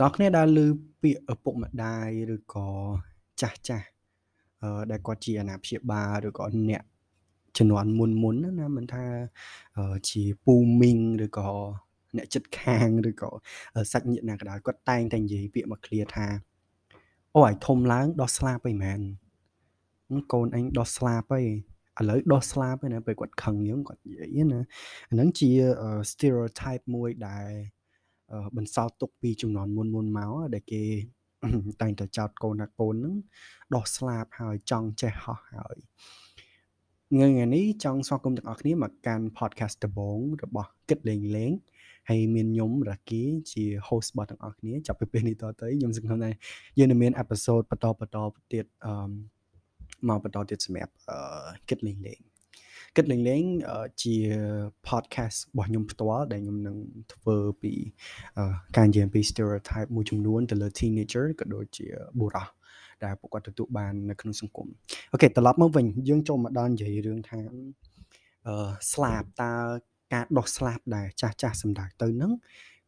តើគ្នាដែលឮពាក្យឪពុកម្ដាយឬក៏ចាស់ចាស់អឺដែលគាត់ជាអាណាព្យាបាលឬក៏អ្នកជំនាន់មុនមុនណាមិនថាជាពូមីងឬក៏អ្នកចិត្តខាងឬក៏សាច់ញាតិណាក៏ដោយគាត់តែងតែនិយាយពាក្យមកឃ្លាថាអូឲ្យធំឡើងដោះស្លាប់អីមែនកូនអញដោះស្លាប់អីឥឡូវដោះស្លាប់ឯណាពេលគាត់ខឹងយើងគាត់និយាយណាអាហ្នឹងជា stereotype មួយដែល បន្សល់ទុកពីជំនាន់មុនមុនមកដែលគេតែងតែចោតកូនថាកូនហ្នឹងដោះស្លាប់ហើយចង់ចេះហោះហើយថ្ងៃនេះចង់ស្វាគមន៍ទាំងអស់គ្នាមកកាន់ podcast ដំបូងរបស់គិតលេងលេងហើយមានខ្ញុំរាគីជា host របស់ទាំងអស់គ្នាចាប់ពីពេលនេះតទៅខ្ញុំសង្ឃឹមថាយើងនឹងមាន episode បន្តបន្តទៀតអឺមកបន្តទៀតសម្រាប់គិតលេងលេង គិតលេងលេងជា podcast របស់ខ្ញុំផ្ទាល់ដែលខ្ញុំនឹងធ្វើពីការនិយាយពី stereotype មួយចំនួនទៅលើ teenager ក៏ដូចជាបុរសដែលពួកគាត់ទទួលបាននៅក្នុងសង្គមអូខេត្រឡប់មកវិញយើងចូលមកដល់និយាយរឿងថាអឺស្លាប់តើការដោះស្លាប់ដែលចាស់ចាស់សម្ដៅទៅនឹង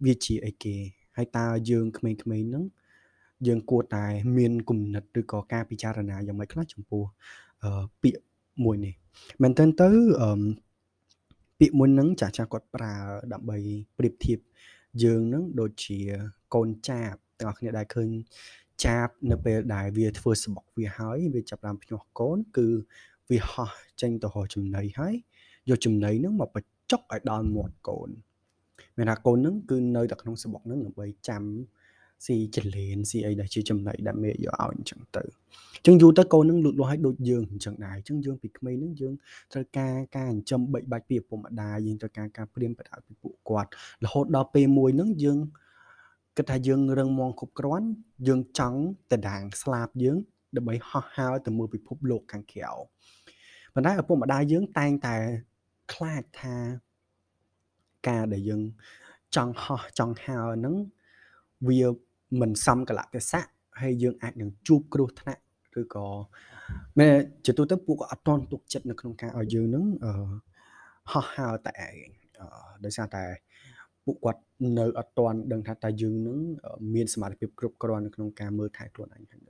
វាជាអីគេហើយតើយើងក្មេងៗហ្នឹងយើងគួរតែមានគំនិតឬក៏ការពិចារណាយ៉ាងម៉េចខ្លះចំពោះអឺពាក្យ មួយនេះមែនតើទៅអឺពាក្យមួយហ្នឹងចាស់ចាស់គាត់ប្រើដើម្បីប្រៀបធៀបយើងហ្នឹងដូចជាកូនចាបទាំងអស់គ្នាដែលឃើញចាបនៅពេលដែលវាធ្វើស្បុកវាហើយវាចាប់តាមភ្ញាស់កូន គឺវាហោះចេញទៅរកចំណីហើយយកចំណីហ្នឹងមកបញ្ចុកឲ្យដល់មាត់កូនមានថាកូនហ្នឹងគឺនៅតែក្នុងស្បុកហ្នឹងដើម្បីចាំ ស៊ីចលៀនស៊ីអីដែលជាចំណីដែលមេយកឲ្យអញ្ចឹងទៅអញ្ចឹងយូរទៅកូននឹងលូតលាស់ឲ្យដូចយើងអញ្ចឹងដែរអញ្ចឹងយើងពីក្មេងនឹងយើងត្រូវការការចិញ្ចឹមបីបាច់ពីឪពុកម្ដាយយើងត្រូវការការព្រៀនប្រដៅពីពួកគាត់រហូតដល់ពេលមួយហ្នឹងយើងគិតថាយើងរឹងមាំគ្រប់គ្រាន់យើងចង់តដាងស្លាប់យើងដើម្បីហោះហើរទៅមើលពិភពលោកខាងក្រៅប៉ុន្តែឪពុកម្ដាយយើងតែងតែខ្លាចថាការដែលយើងចង់ហោះចង់ហើរហ្នឹងវា មិនសមកលៈទេសៈហើយយើងអាចនឹងជួបគ្រោះថ្នាក់ឬក៏មែនជាទូទៅពួកគាត់អត់តន់ទុកចិត្តនៅក្នុងការឲ្យយើងនឹងអឺហោះហើរតែឯងដោយសារតែពួកគាត់នៅអត់តន់ដឹងថាតើយើងនឹងមានសមត្ថភាពគ្រប់គ្រាន់នៅក្នុងការមើលថែខ្លួនឯងហ្នឹង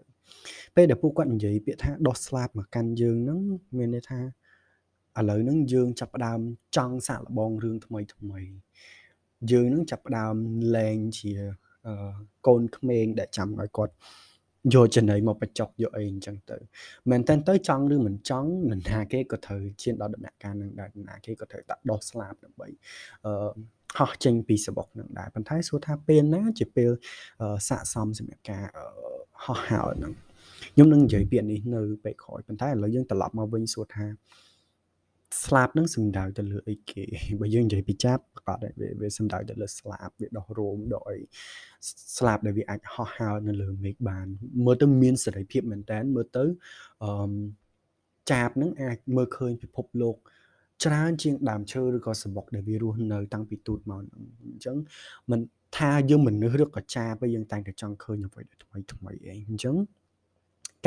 ពេលដែលពួកគាត់និយាយពាក្យថាដោះស្លាប់មកកាន់យើងនឹងមានន័យថាឥឡូវហ្នឹងយើងចាប់ផ្ដើមចង់សាកល្បងរឿងថ្មីថ្មីយើងនឹងចាប់ផ្ដើមលែងជា កូនក្មេងដែលចាំឲ្យគាត់យកចំណីមកបញ្ចុកយកអីអញ្ចឹងទៅមែនតើទៅចង់ឬមិនចង់នរណាគេក៏ត្រូវឈានដល់ដំណាក់កាលនឹងដែរនរណាគេក៏ត្រូវដាក់ដោះស្លាប់ដើម្បីអឺហោះចេញពីសបុកនឹងដែរប៉ុន្តែសួរថាពេលណាជាពេលស័កសមសម្រាប់ការហោះហើរនឹងខ្ញុំនឹងនិយាយពាក្យនេះនៅពេលក្រោយប៉ុន្តែឥឡូវយើងត្រឡប់មកវិញសួរថា ស្លាប់នឹងសំដៅទៅលើអីគេបើយើងនិយាយពីចាប់ប្រកាសវាសំដៅទៅលើស្លាប់វាដោះរោមដោះអីស្លាប់ដែលវាអាចហោះហើរនៅលើមេឃបានមើលទៅមានសេរីភាពមែនតើមើលទៅអឺចាបនឹងអាចមើលឃើញពិភពលោកច្រើនជាងដើមឈើឬក៏សបុកដែលវារស់នៅតាំងពីទូតមកហ្នឹងអញ្ចឹងមិនថាយើងមនុស្សឬក៏ចាបយើងតែងតែចង់ឃើញអ្វីដែលថ្មីថ្មីអីអញ្ចឹង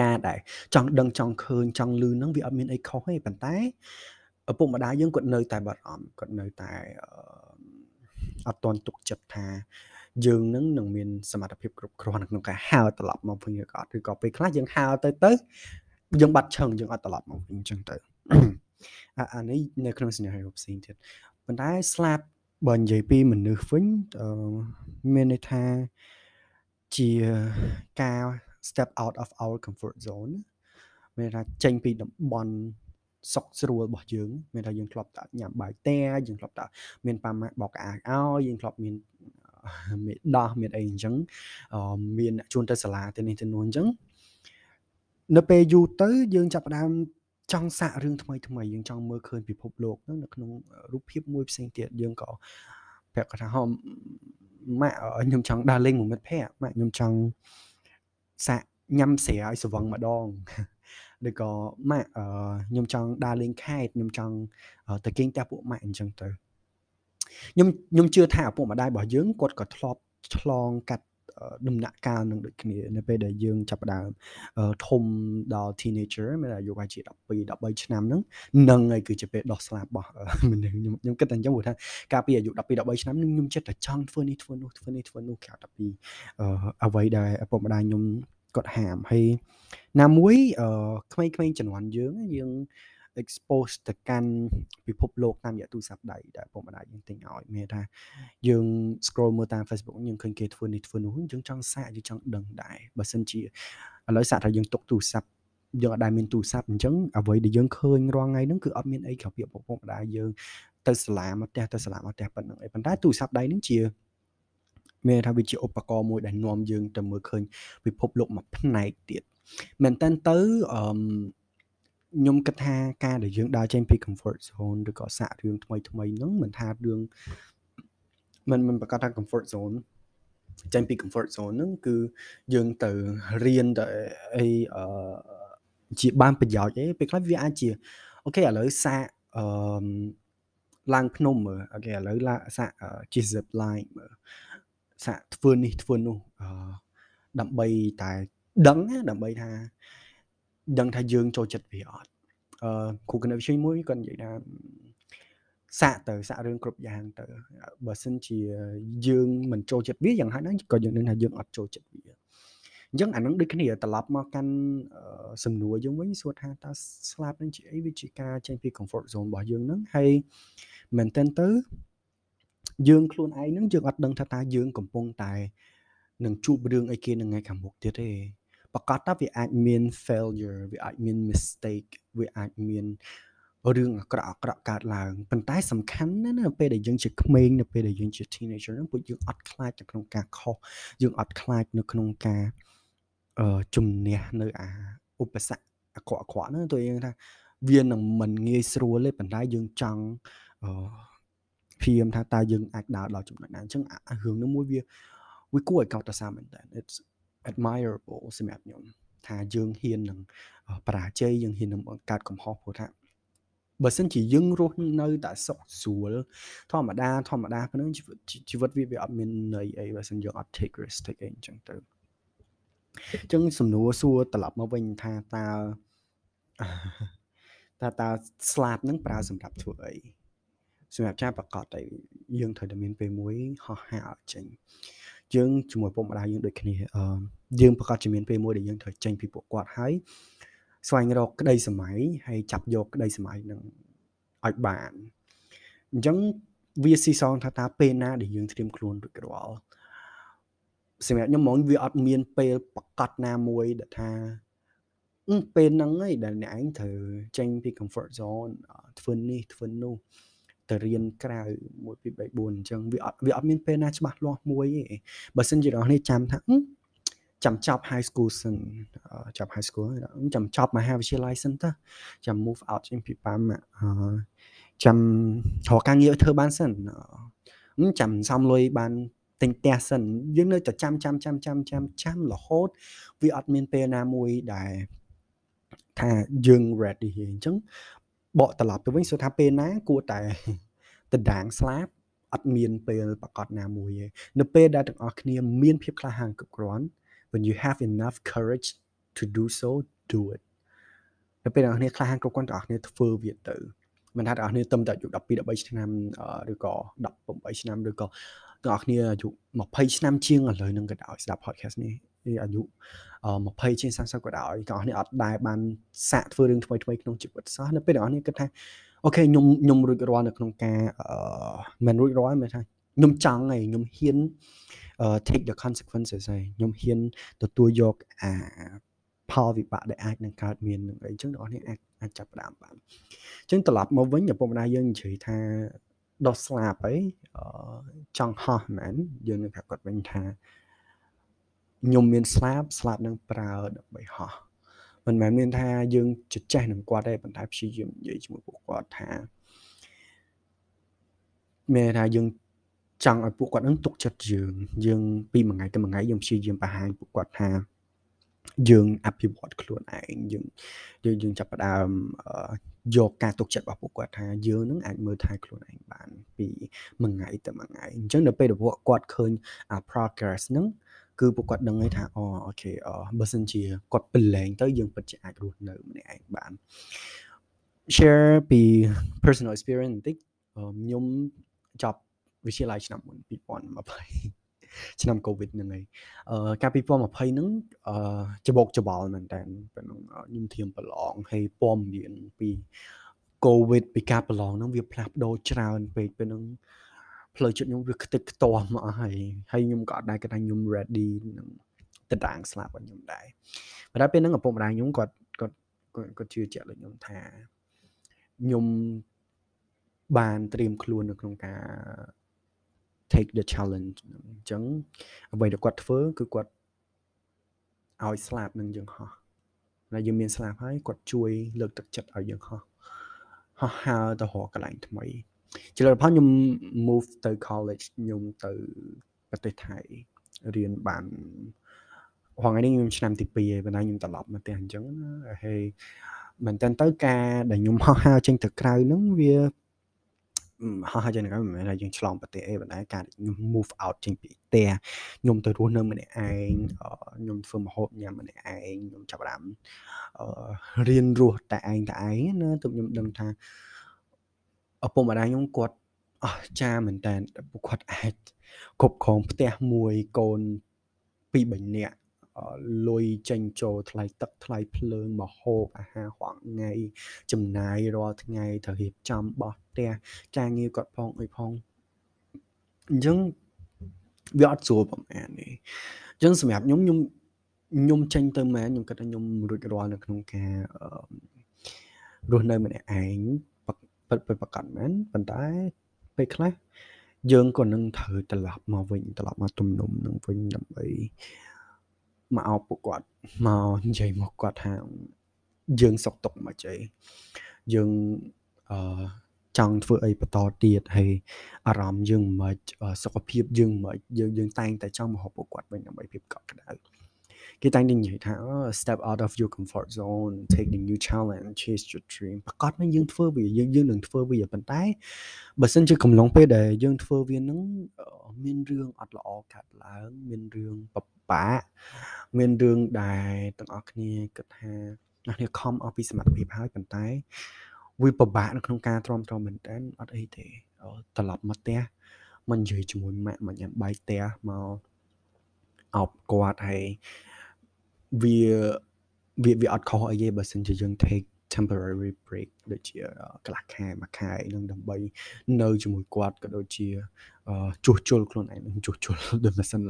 ការដែលចង់ដឹងចង់ឃើញចង់លឺហ្នឹងវាអត់មានអីខុសទេប៉ុន្តែ ឪពុកម្ដាយយើងគាត់នៅតែបារម្ភគាត់នៅតែអត់តន់ទុកចិត្តថាយើងនឹងនឹងមានសមត្ថភាពគ្រប់គ្រាន់ក្នុងការហើរត្រឡប់មកវិញឬក៏អត់ឬក៏ពេលខ្លះយើងហើរទៅទៅយើងបាត់ឈឹងយើងអត់ត្រឡប់មកវិញអញ្ចឹងទៅអានេះនៅក្នុង scenario ផ្សេងទៀតប៉ុន្តែស្លាប់បើនិយាយពីមនុស្សវិញមានន័យថាជាការ step out of our comfort zone មានថាចេញពីតំបន់ សុខស្រួលរបស់យើងមានថាយើងធ្លាប់តែញ៉ាំបាយតែយើងធ្លាប់តែមានប៉ាម៉ាក់បោកអាឲ្យយើងធ្លាប់មានមានដោះមានអីអញ្ចឹងមានជួនទៅសាលាទៅនេះទៅនោះអញ្ចឹងនៅពេលយូរទៅយើងចាប់ផ្ដើមចង់សាករឿងថ្មីថ្មីយើងចង់មើលឃើញពិភពលោកហ្នឹងនៅក្នុងរូបភាពមួយផ្សេងទៀតយើងក៏ប្រាប់គាត់ថាហមម៉ាក់ខ្ញុំចង់ដើរលេងមួយមិត្តភ័ក្តិម៉ាក់ខ្ញុំចង់សាកញ៉ាំស្រាឲ្យស្វឹងម្ដង ឬក៏ម៉ាក់ខ្ញុំចង់ដើរលេងខេត្តខ្ញុំចង់ទៅគេងផ្ទះពួកម៉ាក់អញ្ចឹងទៅខ្ញុំខ្ញុំជឿថាឪពុកម្ដាយរបស់យើងគាត់ក៏ធ្លាប់ឆ្លងកាត់ដំណាក់កាលនឹងដូចគ្នានៅពេលដែលយើងចាប់ផ្ដើមធំដល់ teenager មានអាយុប្រហែលជា12 13ឆ្នាំហ្នឹងនឹងឯងគឺជាពេលដោះស្លាប់របស់មនុស្សខ្ញុំខ្ញុំគិតតែអញ្ចឹងព្រោះថាកាលពីអាយុ12 13ឆ្នាំហ្នឹងខ្ញុំចិត្តតែចង់ធ្វើនេះធ្វើនោះធ្វើនេះធ្វើនោះក្រៅតែពីអ្វីដែលឪពុកម្ដាយខ្ញុំ គាត់ហាមហើយណាមួយក្មេងៗជំនាន់យើងយើង expose ទៅកាន់ពិភពលោកតាមរយៈទូរស័ព្ទដៃដែលពុកម្ដាយយើងទិញឲ្យមានថាយើង scroll មើលតាម Facebook យើងឃើញគេធ្វើនេះធ្វើនោះយើងចង់សាកយើងចង់ដឹងដែរបើសិនជាឥឡូវសាកថាយើងទុកទូរស័ព្ទយើងអត់ដែលមានទូរស័ព្ទអញ្ចឹងអ្វីដែលយើងឃើញរាល់ថ្ងៃហ្នឹងគឺអត់មានអីក្រៅពីពុកម្ដាយយើងទៅសាលាមកផ្ទះទៅសាលាមកផ្ទះប៉ុណ្្នឹងឯងប៉ុន្តែទូរស័ព្ទដៃហ្នឹងជា មានថាវាជាឧបករណ៍មួយដែលនាំយើងទៅមើលឃើញពិភពលោកមួយផ្នែកទៀតមែនតើទៅអឺខ្ញុំគិតថាការដែលយើងដើរចេញពី comfort zone ឬក៏សាករឿងថ្មីថ្មីហ្នឹងមិនថារឿងមិនមិនប្រកាសថា comfort zone ចេញពី comfort zone ហ្នឹងគឺយើងទៅរៀនទៅអីអឺជាបានប្រយោជន៍អីពេលខ្លះវាអាចជាអូខេឥឡូវសាកអឺឡើងភ្នំមើលអូខេឥឡូវឡាសាកជិះ zip line មើល សាកធ្វើនេះធ្វើនោះអឺដើម្បីតែដឹងដើម្បីថាដឹងថាយើងចូលចិត្តវាអត់អឺគ្រូគណិតវិទ្យាមួយគាត់និយាយថាសាកទៅសាករឿងគ្រប់យ៉ាងទៅបើសិនជាយើងមិនចូលចិត្តវាយ៉ាងហោចហ្នឹងក៏យើងនឹងថាយើងអត់ចូលចិត្តវាអញ្ចឹងអានឹងដូចគ្នាត្រឡប់មកកាន់សំណួរយើងវិញសួរថាតើស្លាប់នឹងជាអីវាជាការចេញពី comfort zone របស់យើងហ្នឹងហើយមែនតើទៅ យើងខ្លួនឯងហ្នឹងយើងអត់ដឹងថាតើយើងកំពុងតែនឹងជួបរឿងអីគេនៅថ្ងៃខាងមុខទៀតទេប្រកាសថាវាអាចមាន failure វាអាចមាន mistake វាអាចមានរឿងអាក្រក់អាក្រក់កើតឡើងប៉ុន្តែសំខាន់ណាស់នៅពេលដែលយើងជាក្មេងនៅពេលដែលយើងជា teenager ហ្នឹងពួកយើងអត់ខ្លាចនៅក្នុងការខុសយើងអត់ខ្លាចនៅក្នុងការអឺជំនះនៅអាឧបសគ្គអាក្រក់អាក្រក់ហ្នឹងទៅយើងថាវានឹងមិនងាយស្រួលទេប៉ុន្តែយើងចង់អឺ ព្យាយាមថាតើយើងអាចដើរដល់ចំណុចណាអញ្ចឹងរឿងនោះមួយវាវាគួរឲ្យកោតសរសើរមែនតើ it's admirable សម្រាប់ខ្ញុំថាយើងហ៊ាននឹងបរាជ័យយើងហ៊ាននឹងបង្កើតកំហុសព្រោះថាបើសិនជាយើងរស់នៅតែសុខស្រួលធម្មតាធម្មតាប៉ុណ្ណឹងជីវិតជីវិតវាវាអត់មានន័យអីបើសិនយើងអត់ take risk អីអញ្ចឹងទៅអញ្ចឹងសំណួរសួរត្រឡប់មកវិញថាតើតើតើស្លាប់នឹងប្រើសម្រាប់ធ្វើអី សម្រាប់ចាប្រកាសតែយើងត្រូវតែមានពេលមួយហោះហើរចេញយើងជាមួយពុកម្ដាយយើងដូចគ្នាអឺយើងប្រកាសជាមានពេលមួយដែលយើងត្រូវចេញពីពួកគាត់ហើយស្វែងរកក្តីសម័យហើយចាប់យកក្តីសម័យនឹងឲ្យបានអញ្ចឹងវាស៊ីសងថាតើពេលណាដែលយើងត្រៀមខ្លួនរួចរាល់សម្រាប់ខ្ញុំហ្មងវាអត់មានពេលប្រកាសណាមួយដែលថាពេលហ្នឹងឯងដែលអ្នកឯងត្រូវចេញពី comfort zone ធ្វើនេះធ្វើនោះ ទៅរៀនក្រៅ1 2 3 4អញ្ចឹងវាអត់វាអត់មានពេលណាច្បាស់លាស់មួយទេបើសិនជាអ្នកនេះចាំថាចាំចប់ high school សិនចប់ high school ចាំចប់មហាវិទ្យាល័យសិនទៅចាំ move out ចេញពីប៉ាំចាំរកការងារធ្វើបានសិនចាំសំលុយបានទិញផ្ទះសិនយើងនៅតែចាំចាំចាំចាំចាំចាំរហូតវាអត់មានពេលណាមួយដែលថាយើង ready អញ្ចឹង បកត្រឡប់ទៅវិញសួរថាពេលណាគួរតែតដាងស្លាប់អត់មានពេលប្រកាសណាមួយទេនៅពេលដែលទាំងអស់គ្នាមានភាពក្លាហានគ្រប់គ្រាន់ when you have enough courage to do so do it នៅពេលដែលអ្នកក្លាហានគ្រប់គ្រាន់ទាំងអស់គ្នាធ្វើវាទៅមិនថាទាំងអស់គ្នាទៅតែអាយុ12 13ឆ្នាំឬក៏18ឆ្នាំឬក៏ទាំងអស់គ្នាអាយុ20ឆ្នាំជាងឥឡូវនឹងក៏ដោយស្ដាប់ podcast នេះ អាយុ20ជាង30ក៏ដោយទាំងអស់គ្នាអត់ដែលបានសាកធ្វើរឿងថ្មីថ្មីក្នុងជីវិតសោះនៅពេលទាំងអស់គ្នាគិតថាអូខេខ្ញុំខ្ញុំរួចរាល់នៅក្នុងការមិនរួចរាល់មិនថាខ្ញុំចង់ហើយខ្ញុំហ៊ាន take the consequences ហើយខ្ញុំហ៊ានទទួលយកអាផលវិបាកដែលអាចនឹងកើតមាននឹងអីចឹងបងប្អូនអាចអាចចាប់ផ្ដើមបានអញ្ចឹងត្រឡប់មកវិញឪពុកម្ដាយយើងនិយាយថាដោះស្លាប់អីចង់ហោះមែនយើងនឹងប្រាប់គាត់វិញថា ខ្ញុំមានស្លាប់ស្លាប់នឹងប្រើដើម្បីហោះមិនមែនមានថាយើងជជែកនឹងគាត់ទេប៉ុន្តែព្យាយាមនិយាយជាមួយពួកគាត់ថាមានថាយើងចង់ឲ្យពួកគាត់នឹងទុកចិត្តយើងយើងពីមួយថ្ងៃទៅមួយថ្ងៃយើងព្យាយាមបង្ហាញពួកគាត់ថាយើងអភិវឌ្ឍខ្លួនឯងយើងយើងយើងចាប់ផ្ដើមយកការទុកចិត្តរបស់ពួកគាត់ថាយើងនឹងអាចមើលថែខ្លួនឯងបានពីមួយថ្ងៃទៅមួយថ្ងៃអញ្ចឹងនៅពេលដែលពួកគាត់ឃើញ progress ហ្នឹង គឺពួកគាត់ដឹងហើយថាអូអូខេបើសិនជាគាត់ប្រឡែងទៅយើងពិតជាអាចរស់នៅម្នាក់ឯងបាន share ពី personal experience បន្តិចខ្ញុំចប់វិទ្យាល័យឆ្នាំមុន2020ឆ្នាំ covid ហ្នឹងហើយអឺកាល2020ហ្នឹងអឺច្បោកច្បល់មែនតើពេលហ្នឹងខ្ញុំធៀមប្រឡងហើយព័ត៌មានពី covid ពីការប្រឡងហ្នឹងវាផ្លាស់ប្ដូរច្រើនពេកពេលហ្នឹង ផ្លូវចិត្តខ្ញុំវាខ្ទេចខ្ទាំអស់ហើយហើយខ្ញុំក៏អត់ដែរគិតថាខ្ញុំ ready នឹងទៅតាំងស្លាប់របស់ខ្ញុំដែរប៉ុន្តែពេលហ្នឹងឪពុកម្ដាយខ្ញុំគាត់គាត់គាត់ជឿជាក់លើខ្ញុំថាខ្ញុំបានត្រៀមខ្លួននៅក្នុងការ take the challenge អញ្ចឹងអ្វីដែលគាត់ធ្វើគឺគាត់ឲ្យស្លាប់នឹងយើងហោះតែយើងមានស្លាប់ហើយគាត់ជួយលើកទឹកចិត្តឲ្យយើងហោះហោះហើរទៅរកកន្លែងថ្មី ជាលទ្ធផលខ្ញុំ move ទៅ college ខ្ញុំទៅប្រទេសថៃរៀនបានហងៃនេះខ្ញុំឆ្នាំទី2ហើយប៉ុន្តែខ្ញុំត្រឡប់មកផ្ទះអញ្ចឹងណាហើយមែនតើទៅការដែលខ្ញុំហោះហើរចេញទៅក្រៅហ្នឹងវាហោះហើរចេញទៅក្រៅមិនមែនថាយើងឆ្លងប្រទេសអីប៉ុន្តែការខ្ញុំ move out ចេញពីផ្ទះខ្ញុំទៅរស់នៅម្នាក់ឯងខ្ញុំធ្វើម្ហូបញ៉ាំម្នាក់ឯងខ្ញុំចាប់ផ្ដើមរៀនរស់តែឯងតែឯងណាទើបខ្ញុំដឹងថា ឪពុកម្ដាយខ្ញុំគាត់អស់ចាមែនតើពួកគាត់អាចគ្រប់គ្រងផ្ទះមួយកូនពីរ3នាក់លុយចេញចូលថ្លៃទឹកថ្លៃភ្លើងម្ហូបអាហាររាល់ថ្ងៃចំណាយរាល់ថ្ងៃត្រូវរៀបចំបោះផ្ទះការងារគាត់ផងអីផងអញ្ចឹងវាអត់ស្រួលប្រហែលនេះអញ្ចឹងសម្រាប់ខ្ញុំខ្ញុំខ្ញុំចេញទៅមែនខ្ញុំគិតថាខ្ញុំរួចរាល់នៅក្នុងការរស់នៅម្នាក់ឯង ពិតប្រកបមែនប៉ុន្តែពេលខ្លះយើងក៏នឹងត្រូវត្រឡប់មកវិញត្រឡប់មកទំនុំនឹងវិញដើម្បីមកអោបពួកគាត់មកនិយាយមកគាត់ថាយើងសុកទុកមកជ័យយើងអឺចង់ធ្វើអីបន្តទៀតហើយអារម្មណ៍យើងមិនសុខភាពយើងមិនយើងយើងតែងតែចង់មកហៅពួកគាត់វិញដើម្បីភាពកក់ក្ដៅ គេតែងតែនិយាយថា step out of your comfort zone take the new challenge chase your dream ប្រកាសណាយើងធ្វើវាយើងយើងនឹងធ្វើវាប៉ុន្តែបើសិនជាកំឡុងពេលដែលយើងធ្វើវានឹងមានរឿងអត់ល្អកាត់ឡើង មានរឿងបបាក់មានរឿងដែលទាំងអស់គ្នាគិតថាអ្នកគ្នាខំអស់ពីសមត្ថភាពហើយប៉ុន្តែវាពិបាកនៅក្នុងការទ្រាំទ្រមែនតើអត់អីទេត្រឡប់មកផ្ទះមិននិយាយជាមួយម៉ាក់មិនញ៉ាំបាយផ្ទះមកអោបគាត់ហើយ វាវាវាអត់ខុសអីទេបើសិនជាយើង take temporary break ដូចជាកន្លះខែមួយខែនឹងដើម្បី នៅជាមួយគាត់ក៏ដូចជាជួសជុលខ្លួនឯងនឹងជួសជុលដូចមិនសិន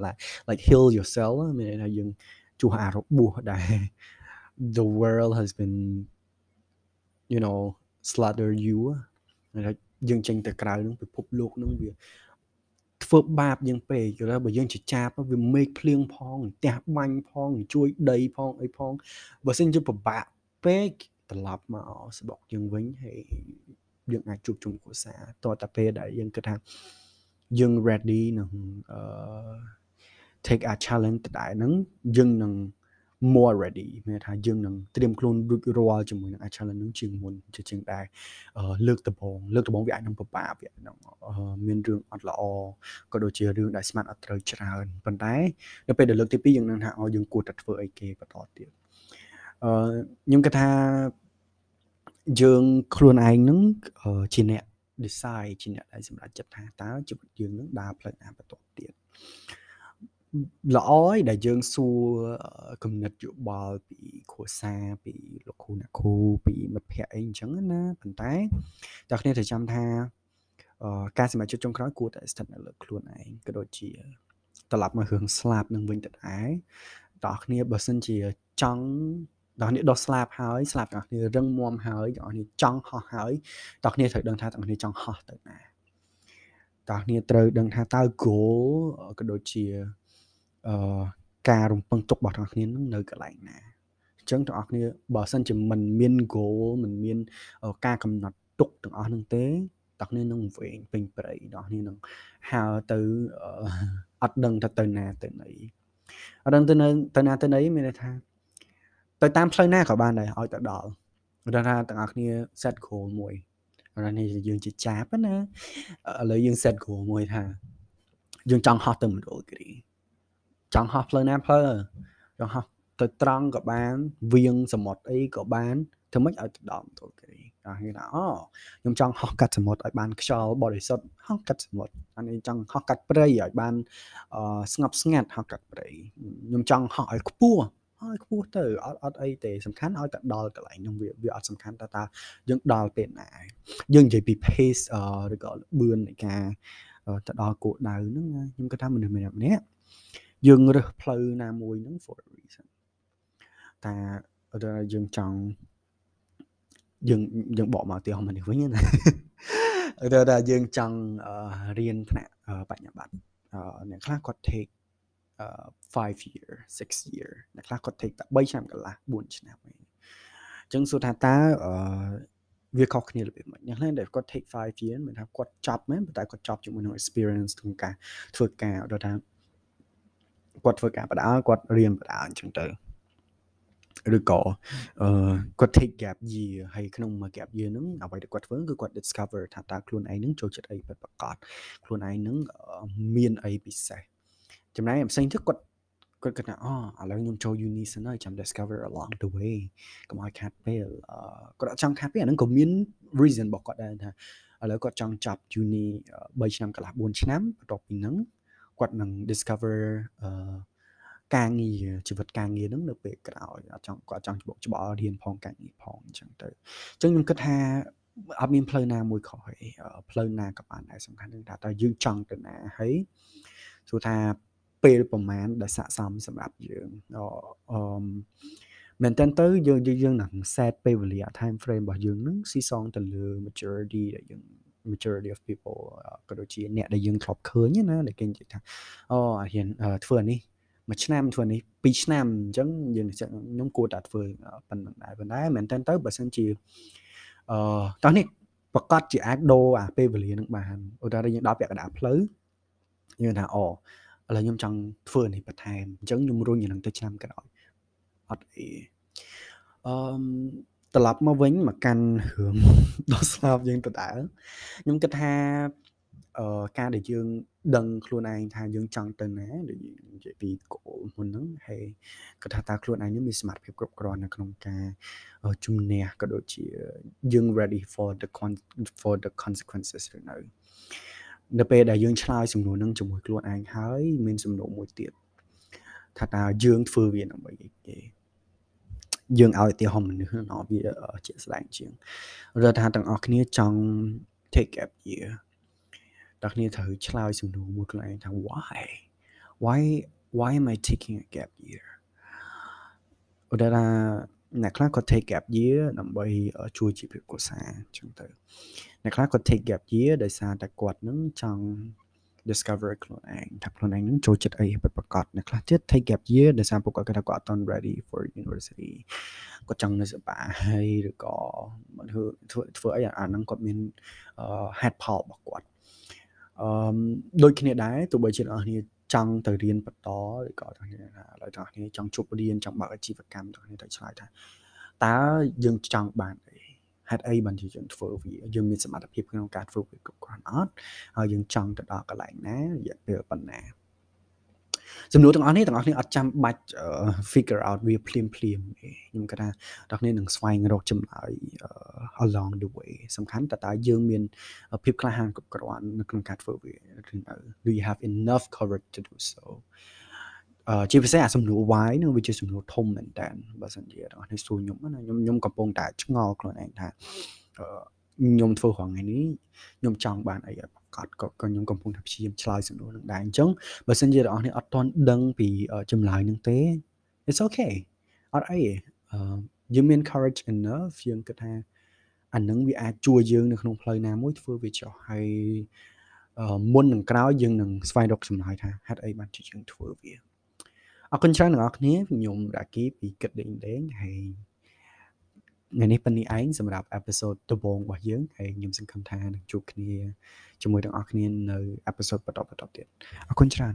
like heal yourself មានន័យថាយើងជួសអារបួសដែល the world has been you know slaughter you យើងចេញទៅក្រៅនឹងពិភពលោកនឹងវា ធ្វើបាបយើងពេកយល់បើយើងជាចាបវាមេឃភ្លៀងផងផ្ទះបាញ់ផងជួយដីផងអីផងបើសិនជាពិបាកពេកត្រឡប់មកស្បុកយើងវិញហើយយើងអាចជួបជុំគ្រួសារតតែពេលដែលយើងគិតថាយើង ready នឹងអឺ take a challenge ទៅដែរហ្នឹងយើងនឹង more ready មានថាយើងនឹងត្រៀមខ្លួនរួចរាល់ជាមួយនឹង challenge នឹងជាងមុនជាជាងដែរលើកដំបូងលើកដំបូងវាអាចនឹងពិបាកវានឹងមានរឿងអត់ល្អក៏ដូចជារឿងដែលស្មាត់អត់ត្រូវច្រើនប៉ុន្តែនៅពេលដែលលើកទី2យើងនឹងថាអូយើងគួរតែធ្វើអីគេបន្តទៀតអឺខ្ញុំគិតថាយើងខ្លួនឯងនឹងជាអ្នក decide ជាអ្នកដែលសម្រេចចិត្តថាតើជីវិតយើងនឹងដើរផ្លូវណាបន្តទៀត ល្អឯដែលយើងសួរគំនិតយោបល់ពីគ្រួសារពីលោកគ្រូអ្នកគ្រូពីមិត្តភ័ក្តិអីអញ្ចឹងណាប៉ុន្តែតើគ្នាត្រូវចាំថាការសម្រេចចិត្តចុងក្រោយគួរតែស្ថិតនៅលើខ្លួនឯងក៏ដូចជាត្រឡប់មករឿងស្លាប់នឹងវិញទៅដែរតើគ្នាបើសិនជាចង់ដល់គ្នាដោះស្លាប់ហើយស្លាប់ដល់គ្នារឹងមាំហើយដល់គ្នាចង់ហោះហើយដល់គ្នាត្រូវដឹងថាដល់គ្នាចង់ហោះទៅណាដល់គ្នាត្រូវដឹងថាតើ goal ក៏ដូចជា អឺការរំពឹងទុករបស់ទាំងគ្នានឹងនៅកន្លែងណាអញ្ចឹងទាំងអស់គ្នាបើសិនជាមិនមាន goal មិនមានការកំណត់ទុកទាំងអស់នឹងទេទាំងគ្នានឹងវែងពេញព្រៃទាំងគ្នានឹងហើទៅអត់ដឹងថាទៅណាទៅណីអត់ដឹងទៅទៅណាទៅណីមានន័យថាទៅតាមផ្លូវណាក៏បានដែរឲ្យទៅដល់គាត់ថាទាំងអស់គ្នា set goal មួយអានេះយើងជាចាបណាឥឡូវយើង set goal មួយថាយើងចង់ហោះទៅមណ្ឌលគិរី ចង់ហោះផ្លូវណាផ្លូវចង់ហោះទៅត្រង់ក៏បានវៀងសមុទ្រអីក៏បានធ្វើម៉េចឲ្យទៅដល់មណ្ឌលគិរីអាគេថាអូខ្ញុំចង់ហោះកាត់សមុទ្រឲ្យបានខ្យល់បរិសុទ្ធហោះកាត់សមុទ្រអានេះចង់ហោះកាត់ព្រៃឲ្យបានស្ងប់ស្ងាត់ហោះកាត់ព្រៃខ្ញុំចង់ហោះឲ្យខ្ពស់ឲ្យខ្ពស់ទៅអត់អត់អីទេសំខាន់ឲ្យតែដល់កន្លែងនោះវាវាអត់សំខាន់តើតើយើងដល់ពេលណាយើងនិយាយពី pace ឬក៏ល្បឿននៃការទៅដល់គោលដៅហ្នឹងខ្ញុំគិតថាមនុស្សម្នាក់ម្នាក់ យើងរើសផ្លូវណាមួយហ្នឹង for a reason តែដល់យើងចង់យើងយើងបកមកទីហោះនេះវិញណាដល់ដល់យើងចង់រៀនថ្នាក់បញ្ញាបត្រអ្នកខ្លះគាត់ take 5 year 6 year អ្នកខ្លះគាត់ take តែ3ឆ្នាំកន្លះ4ឆ្នាំអីអញ្ចឹងសួរថាតើអឺវាខុសគ្នារបៀបម៉េចអ្នកខ្លះដែលគាត់ take 5 year មានថាគាត់ចប់មែនប៉ុន្តែគាត់ចប់ជាមួយនឹង experience ក្នុងការធ្វើការដល់ថា គាត់ធ្វើការបដាគាត់រៀនបដាអញ្ចឹងទៅឬក៏អឺគាត់ take gap year ហើយក្នុងមួយ gap year ហ្នឹងអ្វីដែលគាត់ធ្វើគឺគាត់ discover ថាតើខ្លួនឯងហ្នឹងចូលចិត្តអីពិតប្រាកដខ្លួនឯងហ្នឹងមានអីពិសេសចំណែកផ្សេងទៀតគាត់គាត់គិតថាអូឥឡូវខ្ញុំចូល uni សិនហើយចាំ discover along the way កុំឲ្យខាតពេលគាត់អត់ចង់ខាតពេលអាហ្នឹងក៏មាន reason របស់គាត់ដែរថាឥឡូវគាត់ចង់ចាប់ uni 3ឆ្នាំកន្លះ4ឆ្នាំបន្ទាប់ពីហ្នឹង គាត់នឹង discover អឺការងារជីវិតការងារហ្នឹងនៅពេលក្រោយអត់ចង់គាត់ចង់ច្បុកច្បល់រៀនផងការងារផងអញ្ចឹងទៅអញ្ចឹងខ្ញុំគិតថាអត់មានផ្លូវណាមួយខុសទេផ្លូវណាក៏បានដែរសំខាន់គឺថាតើយើងចង់ទៅណាហើយទោះថាពេលប្រហែលដែលស័កសមសម្រាប់យើងអឺមែនតើទៅយើងយើងនឹង set ពេលវេលា time frame របស់យើងនឹងស៊ីសងទៅលើ maturity ដែលយើង majority of people ក៏ដូចជាអ្នកដែលយើងធ្លាប់ឃើញណាដែលគេនិយាយថាអូអាហ៊ានធ្វើអានេះមួយឆ្នាំធ្វើនេះ2ឆ្នាំអញ្ចឹងយើងខ្ញុំគួរតែធ្វើប៉ុណ្្នឹងដែរប៉ុន្តែមែនតើទៅបើសិនជាអឺតោះនេះប្រកាសជាអាចដូរអាពេលវេលានឹងបានឧទាហរណ៍យើងដល់ពាក់កណ្ដាលផ្លូវយើងថាអូឥឡូវខ្ញុំចង់ធ្វើនេះបន្ថែមអញ្ចឹងខ្ញុំរុញនឹងទៅឆ្នាំក្រោយអត់អីអឺ ត្រឡប់មកវិញមកកាន់រឿងដល់ស្លាប់យើងទៅដែរខ្ញុំគិតថាអឺការដែលយើង ដឹងខ្លួនឯងថាយើងចង់ទៅណាដូចនិយាយពីគោលមុនហ្នឹងហើយគាត់ថាតើខ្លួនឯងនេះមានសមត្ថភាពគ្រប់គ្រាន់នៅក្នុងការជំនះក៏ដូចជាយើង ready for the for the consequences ឬនៅនៅពេលដែលយើងឆ្លើយសំណួរហ្នឹងជាមួយខ្លួនឯងហើយមានសំណួរមួយទៀតថាតើយើងធ្វើវាដើម្បីអីគេ យើងឲ្យឧទាហរណ៍មនុស្សណោះវាជាក់ស្ដែងជាងរដ្ឋថាទាំងអស់គ្នាចង់ take gap year ដល់គ្នាត្រូវឆ្លើយសំណួរមួយខ្លួនឯងថា why why why am I taking a gap year ឧទាហរណ៍អ្នកខ្លះគាត់ take gap year ដើម្បីជួយជីវភាពគ្រួសារអញ្ចឹងទៅអ្នកខ្លះគាត់ take gap year ដោយសារតែគាត់នឹងចង់ discover ខ្លួនឯងថាខ្លួនឯងនឹងចូលចិត្តអីពិតប្រាកដអ្នកខ្លះទៀត take gap year ដោយសារពួកគាត់គាត់ថាគាត់អត់ទាន់ ready for university គាត់ចង់នៅសបាហើយឬក៏ធ្វើធ្វើធ្វើអីអាហ្នឹងគាត់មាន head ផលរបស់គាត់អឺដូចគ្នាដែរទោះបីជាអ្នកនរគ្នាចង់ទៅរៀនបន្តឬក៏ទាំងគ្នាថាឥឡូវទាំងគ្នាចង់ជប់រៀនចង់បើកអាជីវកម្មទាំងគ្នាទៅឆ្លើយថាតើយើងចង់បានអី ហេតុអីបានជាយើងធ្វើវាយើងមានសមត្ថភាពក្នុងការធ្វើវាគ្រប់គ្រាន់អត់ហើយយើងចង់ទៅដល់កន្លែងណារយៈពេលប៉ុណ្ណាសំណួរទាំងអស់នេះទាំងអស់គ្នាអត់ចាំបាច់ figure out វាភ្លាមភ្លាមទេខ្ញុំគិតថាទាំងគ្នានឹងស្វែងរកចម្លើយ along the way សំខាន់តើតើយើងមានភាពក្លាហានគ្រប់គ្រាន់នៅក្នុងការធ្វើវាឬនៅ do you have enough courage to do so អឺ ជាពិសេសអាសំណួរ why នឹងវាជាសំណួរធំមែនតើបើសិនជាបងប្អូនសួរខ្ញុំណាខ្ញុំខ្ញុំកំពុងតែឆ្ងល់ខ្លួនឯងថាអឺខ្ញុំធ្វើរងថ្ងៃនេះខ្ញុំចង់បានអីឲ្យប្រកាសក៏ខ្ញុំកំពុងតែព្យាយាមឆ្លើយសំណួរនឹងដែរអញ្ចឹងបើសិនជាបងប្អូនអត់ទាន់ដឹងពីចម្លើយនឹងទេ it's okay អត់អីអឺយើងមាន courage enough យើងគិតថាអានឹងវាអាចជួយយើងនៅក្នុងផ្លូវណាមួយធ្វើវាចុះហើយមុននឹងក្រោយយើងនឹងស្វែងរកចម្លើយថាហេតុអីបានជាយើងធ្វើវា អរគុណច្រើនអ្នកនរគ្នាខ្ញុំរាគីពីគិតដេញដេងហើយថ្ងៃនេះប៉ុណ្នេះឯងសម្រាប់អេពីសូតដំបូងរបស់យើងហើយខ្ញុំសង្ឃឹមថានឹងជួបគ្នាជាមួយទាំងអស់គ្នានៅអេពីសូតបន្តបន្តទៀតអរគុណច្រើន